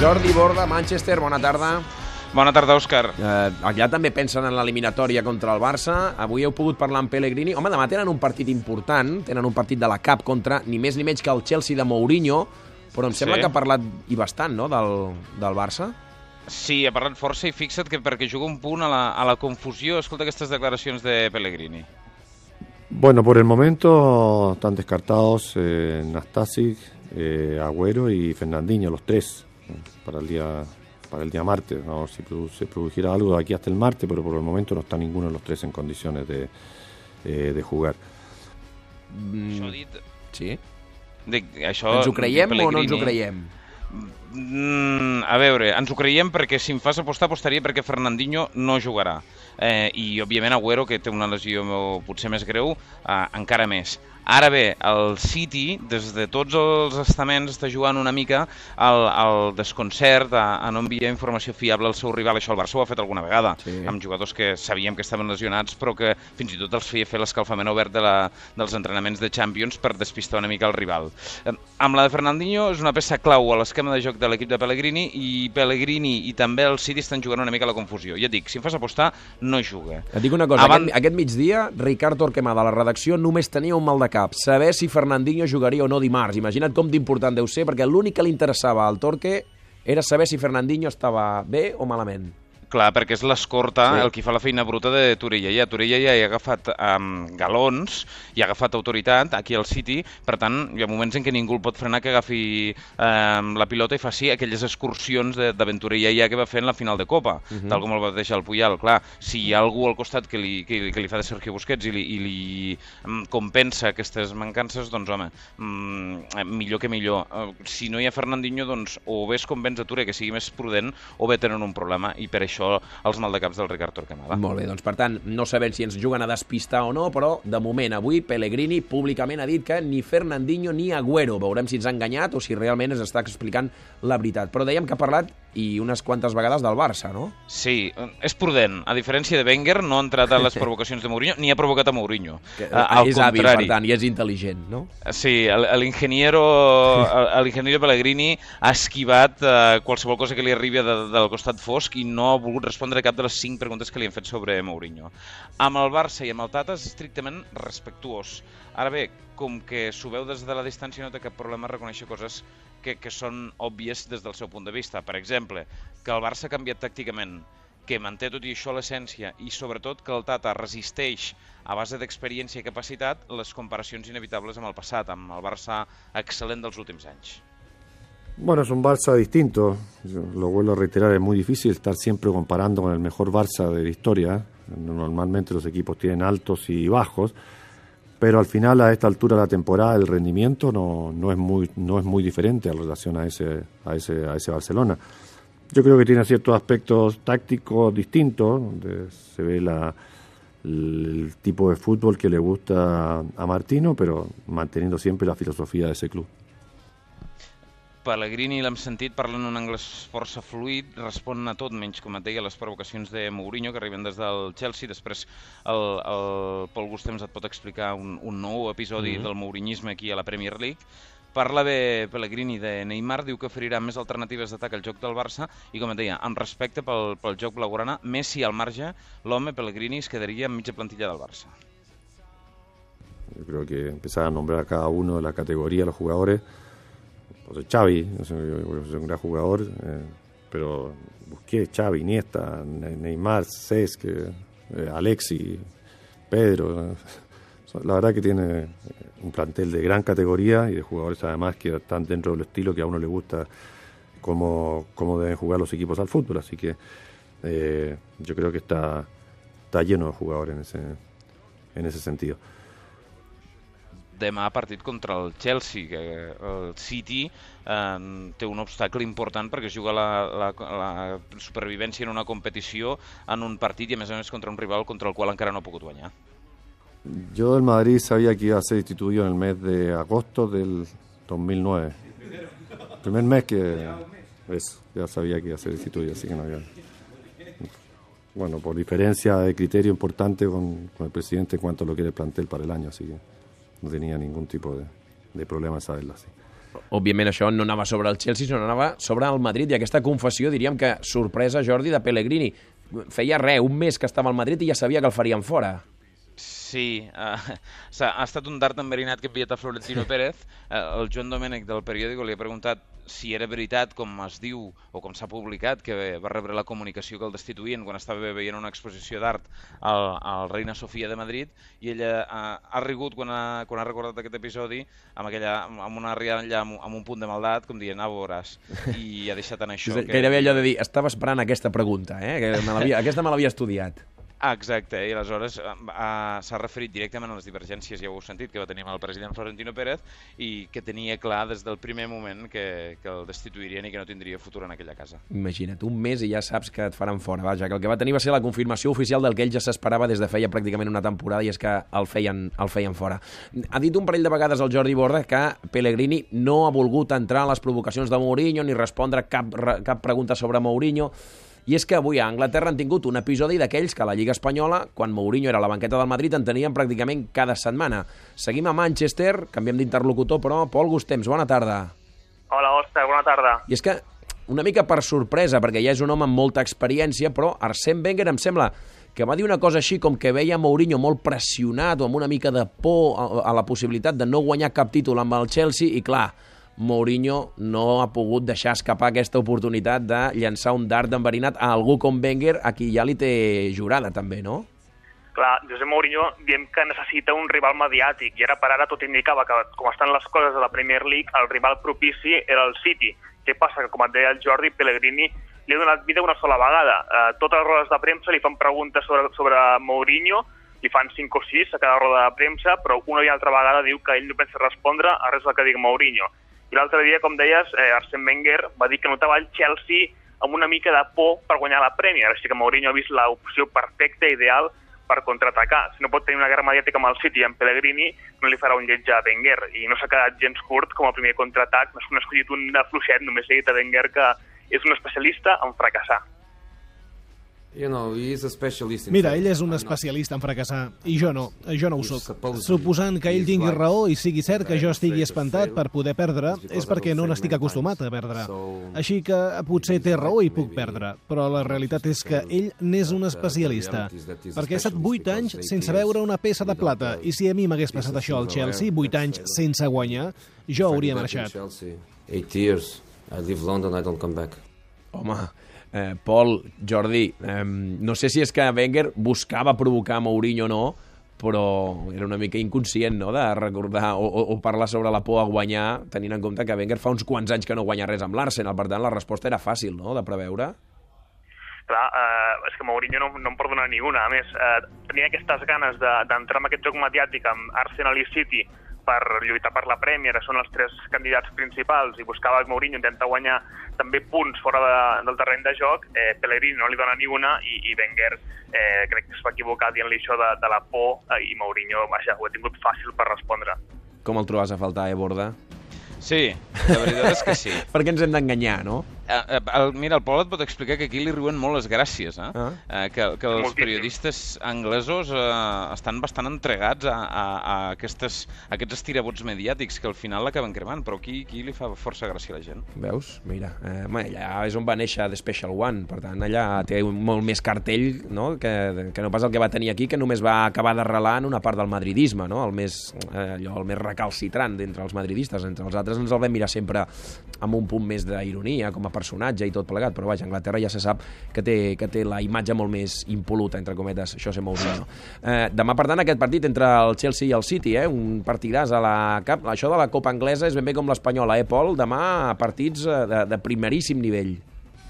Jordi Borda, Manchester, bona tarda. Bona tarda, Òscar. Eh, allà també pensen en l'eliminatòria contra el Barça. Avui heu pogut parlar amb Pellegrini. Home, demà tenen un partit important, tenen un partit de la CAP contra ni més ni menys que el Chelsea de Mourinho, però em sembla Sí. que ha parlat i bastant, no?, del, del Barça. Sí, ha parlat força i fixa't que perquè juga un punt a la, a la confusió, escolta aquestes declaracions de Pellegrini. Bueno, por el momento están descartados eh, Nastasic, eh, Agüero y Fernandinho, los tres, para el día para el día martes. Vamos si produ- se produjera algo de aquí hasta el martes, pero por el momento no está ninguno de los tres en condiciones de, eh, de jugar. Mm. Això dit... Sí. Dic, això, Ens ho creiem o no ens ho creiem? Mm, a veure, ens ho creiem perquè si em fas apostar, apostaria perquè Fernandinho no jugarà. Eh, I, òbviament, Agüero, que té una lesió potser més greu, eh, encara més. Ara bé, el City, des de tots els estaments, està jugant una mica al, al desconcert, a, a no enviar informació fiable al seu rival. Això el Barça ho ha fet alguna vegada, Sí. amb jugadors que sabíem que estaven lesionats, però que fins i tot els feia fer l'escalfament obert de la, dels entrenaments de Champions per despistar una mica el rival. Eh, amb la de Fernandinho és una peça clau a l'esquema de joc de l'equip de Pellegrini i Pellegrini i també el City estan jugant una mica a la confusió. Ja et dic, si em fas apostar, no juga. Et dic una cosa, Abans- aquest, aquest migdia, Ricard Torquemada, a la redacció, només tenia un mal de cap, saber si Fernandinho jugaria o no dimarts. Imagina't com d'important deu ser, perquè l'únic que li interessava al Torque era saber si Fernandinho estava bé o malament. Clar, perquè és l'escorta Sí. el que fa la feina bruta de Torella. Ja Torella ja hi ha agafat um, galons, i ha agafat autoritat aquí al City, per tant, hi ha moments en què ningú el pot frenar que agafi um, la pilota i faci aquelles excursions d'aventurella ja que va fer en la final de Copa, uh -huh. tal com el va deixar el Puyal. Clar, si hi ha algú al costat que li, que, li- que li fa de Sergio Busquets i li, i li um, compensa aquestes mancances, doncs home, um, millor que millor. Uh, si no hi ha Fernandinho, doncs o bé es convenç a Touré que sigui més prudent o bé tenen un problema i per això els maldecaps del Ricard Torquemada. Molt bé, doncs per tant, no sabem si ens juguen a despistar o no, però de moment avui Pellegrini públicament ha dit que ni Fernandinho ni Agüero. Veurem si ens ha enganyat o si realment ens està explicant la veritat. Però dèiem que ha parlat i unes quantes vegades del Barça, no? Sí, eh, és prudent. A diferència de Wenger, no ha entrat a les provocacions de Mourinho ni ha provocat a Mourinho. Que, Eh, al és contrari. per tant, i és intel·ligent, no? Sí, el- l'ingeniero el- l'ingeniero Pellegrini ha esquivat eh, qualsevol cosa que li arribi de, del costat fosc i no ha volgut respondre a cap de les cinc preguntes que li han fet sobre Mourinho. Amb el Barça i amb el Tata és estrictament respectuós. Ara bé, com que s'ho veu des de la distància no té cap problema reconèixer coses que, que són òbvies des del seu punt de vista. Per exemple, que el Barça ha canviat tàcticament, que manté tot i això l'essència i sobretot que el Tata resisteix a base d'experiència i capacitat les comparacions inevitables amb el passat, amb el Barça excel·lent dels últims anys. Bueno, es un Barça distinto. Lo vuelvo a reiterar, es muy difícil estar siempre comparando con el mejor Barça de la historia. Normalmente los equipos tienen altos y bajos, pero al final a esta altura de la temporada el rendimiento no, no es muy no es muy diferente en relación a ese a ese a ese Barcelona. Yo creo que tiene ciertos aspectos tácticos distintos, donde se ve la el tipo de fútbol que le gusta a Martino, pero manteniendo siempre la filosofía de ese club. Pellegrini l'hem sentit parlant un anglès força fluid, respon a tot menys, com et deia, les provocacions de Mourinho que arriben des del Chelsea. Després el, el Pol Gustems et pot explicar un, un nou episodi mm -hmm. del mourinyisme aquí a la Premier League. Parla bé Pellegrini de Neymar, diu que oferirà més alternatives d'atac al joc del Barça i, com et deia, amb respecte pel, pel joc blaugrana, Messi al marge, l'home Pellegrini es quedaria amb mitja plantilla del Barça. Yo creo que empezar a nombrar a cada uno de la categoría de los jugadores. Pues Xavi es un, es un gran jugador, eh, pero Busquets, Xavi, Iniesta, Ne- Neymar, Cesc, eh, Alexi, Pedro. La verdad que tiene eh, un plantel de gran categoría y de jugadores además que están dentro del estilo que a uno le gusta cómo, cómo deben jugar los equipos al fútbol. Así que eh, yo creo que está, está lleno de jugadores en ese, en ese sentido. Demà partit contra el Chelsea, que el City eh, té un obstacle important perquè juga la, la, la supervivència en una competició en un partit i a més a més contra un rival contra el qual encara no ha pogut guanyar. Yo del Madrid sabía que iba a ser instituido en el mes de agosto del 2009. El primer mes que eso, ya sabía que iba a ser instituido, así que no había... Bueno, por diferencia de criterio importante con, con el presidente en cuanto a lo que era el plantel para el año, así que no tenía ningún tipo de, de problema en saberlo así. òbviament això no anava sobre el Chelsea, sinó anava sobre el Madrid, i aquesta confessió diríem que sorpresa, Jordi, de Pellegrini. Feia res, un mes que estava al Madrid i ja sabia que el farien fora. Sí, uh, ha, ha estat un dart enverinat que ha enviat a Florentino Pérez. Uh, el Joan Domènech del periòdico li ha preguntat si era veritat, com es diu, o com s'ha publicat, que va rebre la comunicació que el destituïen quan estava veient una exposició d'art al, al Reina Sofia de Madrid, i ella ha, ha rigut quan ha, quan ha recordat aquest episodi amb, aquella, amb una rialla amb, amb un punt de maldat, com dient, ah, veuràs, i ha deixat en això. que... Gairebé allò de dir, estava esperant aquesta pregunta, eh? que me aquesta me l'havia estudiat. Exacte, i aleshores uh, s'ha referit directament a les divergències, ja ho heu sentit, que va tenir amb el president Florentino Pérez i que tenia clar des del primer moment que, que el destituirien i que no tindria futur en aquella casa. Imagina't, un mes i ja saps que et faran fora. Vaja, que el que va tenir va ser la confirmació oficial del que ell ja s'esperava des de feia pràcticament una temporada i és que el feien, el feien fora. Ha dit un parell de vegades el Jordi Borda que Pellegrini no ha volgut entrar a les provocacions de Mourinho ni respondre cap, cap pregunta sobre Mourinho. I és que avui a Anglaterra han tingut un episodi d'aquells que a la Lliga Espanyola, quan Mourinho era a la banqueta del Madrid, en tenien pràcticament cada setmana. Seguim a Manchester, canviem d'interlocutor, però Pol Gustems, bona tarda. Hola, Òscar, bona tarda. I és que una mica per sorpresa, perquè ja és un home amb molta experiència, però Arsène Wenger em sembla que va dir una cosa així com que veia Mourinho molt pressionat o amb una mica de por a, a la possibilitat de no guanyar cap títol amb el Chelsea i clar, Mourinho no ha pogut deixar escapar aquesta oportunitat de llançar un dart enverinat a algú com Wenger, a qui ja li té jurada també, no? Clar, José Mourinho diem que necessita un rival mediàtic i ara per ara tot indicava que com estan les coses a la Premier League, el rival propici era el City. Què passa? Que com et deia el Jordi, Pellegrini li ha donat vida una sola vegada. Uh, totes les rodes de premsa li fan preguntes sobre, sobre Mourinho, li fan 5 o 6 a cada roda de premsa, però una i altra vegada diu que ell no pensa respondre a res del que digui Mourinho. I l'altre dia, com deies, eh, Arsène Wenger va dir que notava el Chelsea amb una mica de por per guanyar la Premier, així que Mourinho ha vist l'opció perfecta, ideal, per contraatacar. Si no pot tenir una guerra mediàtica amb el City i amb Pellegrini, no li farà un lletge a Wenger. I no s'ha quedat gens curt com a primer contraatac, no s'ha escollit un fluixet, només he dit a Wenger que és un especialista en fracassar. Mira, ell és un especialista en fracassar, i jo no, jo no ho sóc. Suposant que ell tingui raó i sigui cert que jo estigui espantat per poder perdre, és perquè no n'estic acostumat a perdre. Així que potser té raó i puc perdre, però la realitat és que ell n'és un especialista, perquè ha estat 8 anys sense veure una peça de plata, i si a mi m'hagués passat això al Chelsea, 8 anys sense guanyar, jo hauria marxat. 8 years, I leave London, I don't come back. Home, eh, Pol, Jordi, eh, no sé si és que Wenger buscava provocar Mourinho o no, però era una mica inconscient no? de recordar o, o, o parlar sobre la por a guanyar, tenint en compte que Wenger fa uns quants anys que no guanya res amb l'Arsenal, per tant la resposta era fàcil no? de preveure. Clar, eh, és que Mourinho no, no en perdona ni una. A més, eh, tenia aquestes ganes d'entrar de, en aquest joc mediàtic amb Arsenal i City per lluitar per la Premier, són els tres candidats principals, i buscava el Mourinho intentar guanyar també punts fora de, del terreny de joc, eh, Pellegrini no li dona ni una, i, i Wenger eh, crec que es va equivocar dient-li això de, de la por, eh, i Mourinho, vaja, ho ha tingut fàcil per respondre. Com el trobes a faltar, eh, Borda? Sí, la veritat és que sí. per què ens hem d'enganyar, no? Eh, eh, el, mira, el Pol et pot explicar que aquí li riuen molt les gràcies, eh? Ah. eh que, que els periodistes anglesos eh, estan bastant entregats a, a, a, aquestes, a aquests estirabots mediàtics que al final l'acaben cremant, però aquí, aquí li fa força gràcia a la gent. Veus? Mira, eh, allà és on va néixer The Special One, per tant, allà té molt més cartell no? que, que no pas el que va tenir aquí, que només va acabar d'arrelar en una part del madridisme, no? el, més, eh, allò, el més recalcitrant d'entre els madridistes, entre els altres ens el vam mirar sempre amb un punt més d'ironia, com a personatge i tot plegat, però vaja, Anglaterra ja se sap que té, que té la imatge molt més impoluta, entre cometes, això se Mourinho. Eh, demà, per tant, aquest partit entre el Chelsea i el City, eh, un partidàs a la cap. Això de la Copa Anglesa és ben bé com l'Espanyola, eh, Pol? Demà partits eh, de, de primeríssim nivell.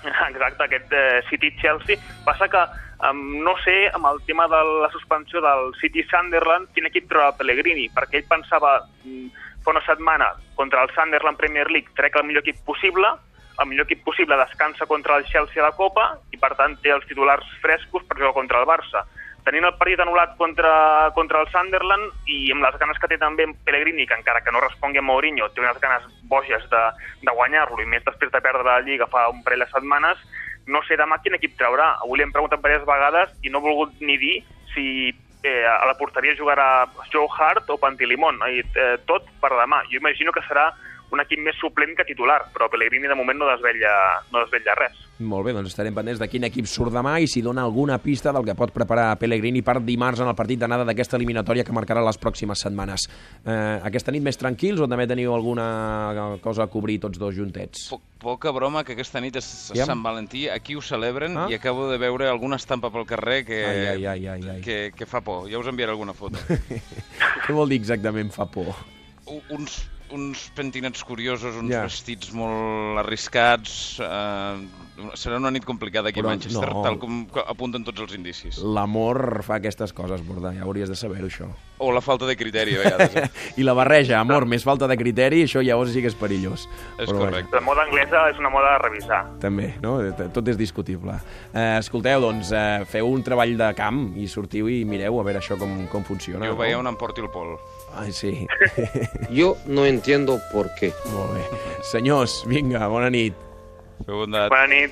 Exacte, aquest eh, City-Chelsea. Passa que um, no sé, amb el tema de la suspensió del City-Sunderland, quin equip troba Pellegrini, perquè ell pensava mm, fa una setmana contra el Sunderland Premier League trec el millor equip possible, el millor equip possible descansa contra el Chelsea a la Copa i, per tant, té els titulars frescos per jugar contra el Barça. Tenint el partit anul·lat contra, contra el Sunderland i amb les ganes que té també en Pellegrini, que encara que no respongui a Mourinho, té unes ganes boges de, de guanyar-lo i més després de perdre la Lliga fa un parell de setmanes, no sé demà quin equip traurà. Avui li hem preguntat diverses vegades i no ha volgut ni dir si eh, a la porteria jugarà Joe Hart o Pantilimon. Eh, tot per demà. Jo imagino que serà un equip més suplent que titular, però Pellegrini de moment no desvetlla, no desvetlla res. Molt bé, doncs estarem pendents de quin equip surt demà i si dona alguna pista del que pot preparar Pellegrini per dimarts en el partit d'anada d'aquesta eliminatòria que marcarà les pròximes setmanes. Eh, aquesta nit més tranquils o també teniu alguna cosa a cobrir tots dos juntets? Poc, poca broma que aquesta nit és Ja. Sant Valentí, aquí ho celebren Ah. i acabo de veure alguna estampa pel carrer que, Ai, ai, ai, ai, ai. que, que fa por. Ja us enviaré alguna foto. Què vol dir exactament fa por? Uns, uns pentinats curiosos, uns Ja. vestits molt arriscats... Eh, serà una nit complicada aquí Però a Manchester, no. tal com apunten tots els indicis. L'amor fa aquestes coses, Borda, ja hauries de saber-ho, això. O la falta de criteri, a vegades. eh? I la barreja, amor, més falta de criteri, això llavors sí que és perillós. És Però vaja. correcte. La moda anglesa és una moda a revisar. També, no? Tot és discutible. Eh, escolteu, doncs, eh, feu un treball de camp i sortiu i mireu a veure això com, com funciona. Jo veia on em porti el pol. Ai, sí. Yo no entiendo por qué. Molt bé. Senyors, vinga, bona nit. Feu bondat. Bona nit.